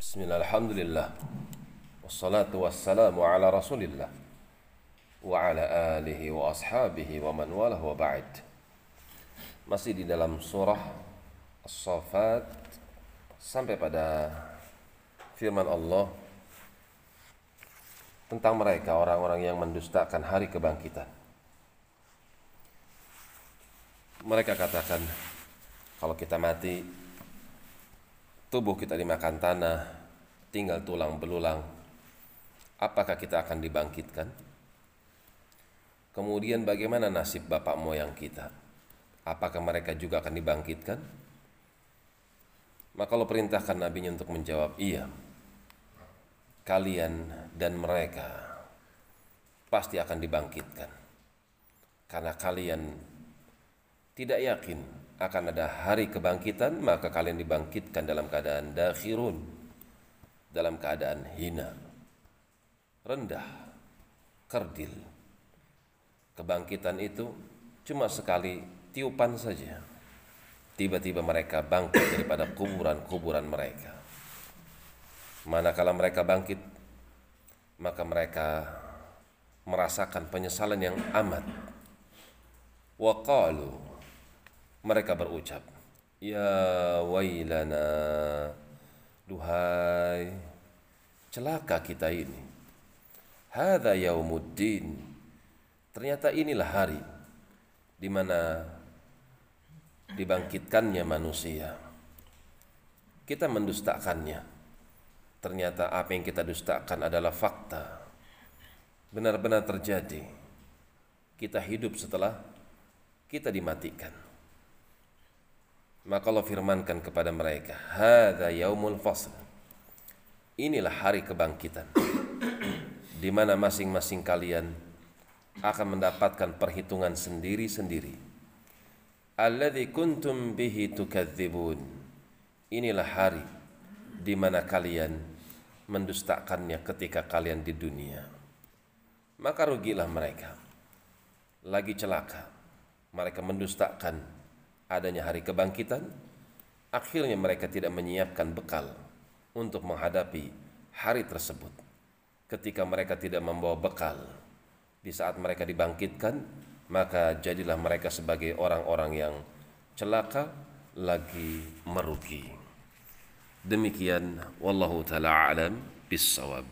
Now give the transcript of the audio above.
Bismillah, alhamdulillah. Wassalatu wassalamu ala rasulillah. Wa ala alihi wa ashabihi wa man walah wa ba'id Masih di dalam surah As-Safat Sampai pada firman Allah Tentang mereka orang-orang yang mendustakan hari kebangkitan. Mereka katakan Kalau kita mati tubuh kita dimakan tanah, tinggal tulang belulang, apakah kita akan dibangkitkan? Kemudian bagaimana nasib bapak moyang kita? Apakah mereka juga akan dibangkitkan? Maka Allah perintahkan nabinya untuk menjawab, iya. Kalian dan mereka pasti akan dibangkitkan. Karena kalian tidak yakin akan ada hari kebangkitan maka kalian dibangkitkan dalam keadaan dakhirun. Dalam keadaan hina. Rendah. Kerdil. Kebangkitan itu cuma sekali tiupan saja. Tiba-tiba mereka bangkit daripada kuburan-kuburan mereka. Manakala mereka bangkit maka mereka merasakan penyesalan yang amat. Waqalu mereka berucap, Ya wailana, duhai, celaka kita ini. Hada yaumuddin. Ternyata inilah hari di mana dibangkitkannya manusia. Kita mendustakannya. Ternyata apa yang kita dustakan adalah fakta. Benar-benar terjadi. Kita hidup setelah kita dimatikan. Maka Allah firmankan kepada mereka, "Hadza yaumul fasl." Inilah hari kebangkitan di mana masing-masing kalian akan mendapatkan perhitungan sendiri-sendiri. Alladzi kuntum bihi tukadzibun. Inilah hari di mana kalian mendustakannya ketika kalian di dunia. Maka rugilah mereka. Lagi celaka. Mereka mendustakan adanya hari kebangkitan, akhirnya mereka tidak menyiapkan bekal untuk menghadapi hari tersebut. Ketika mereka tidak membawa bekal di saat mereka dibangkitkan, maka jadilah mereka sebagai orang-orang yang celaka lagi merugi. Demikian wallahu taala alam bisawab.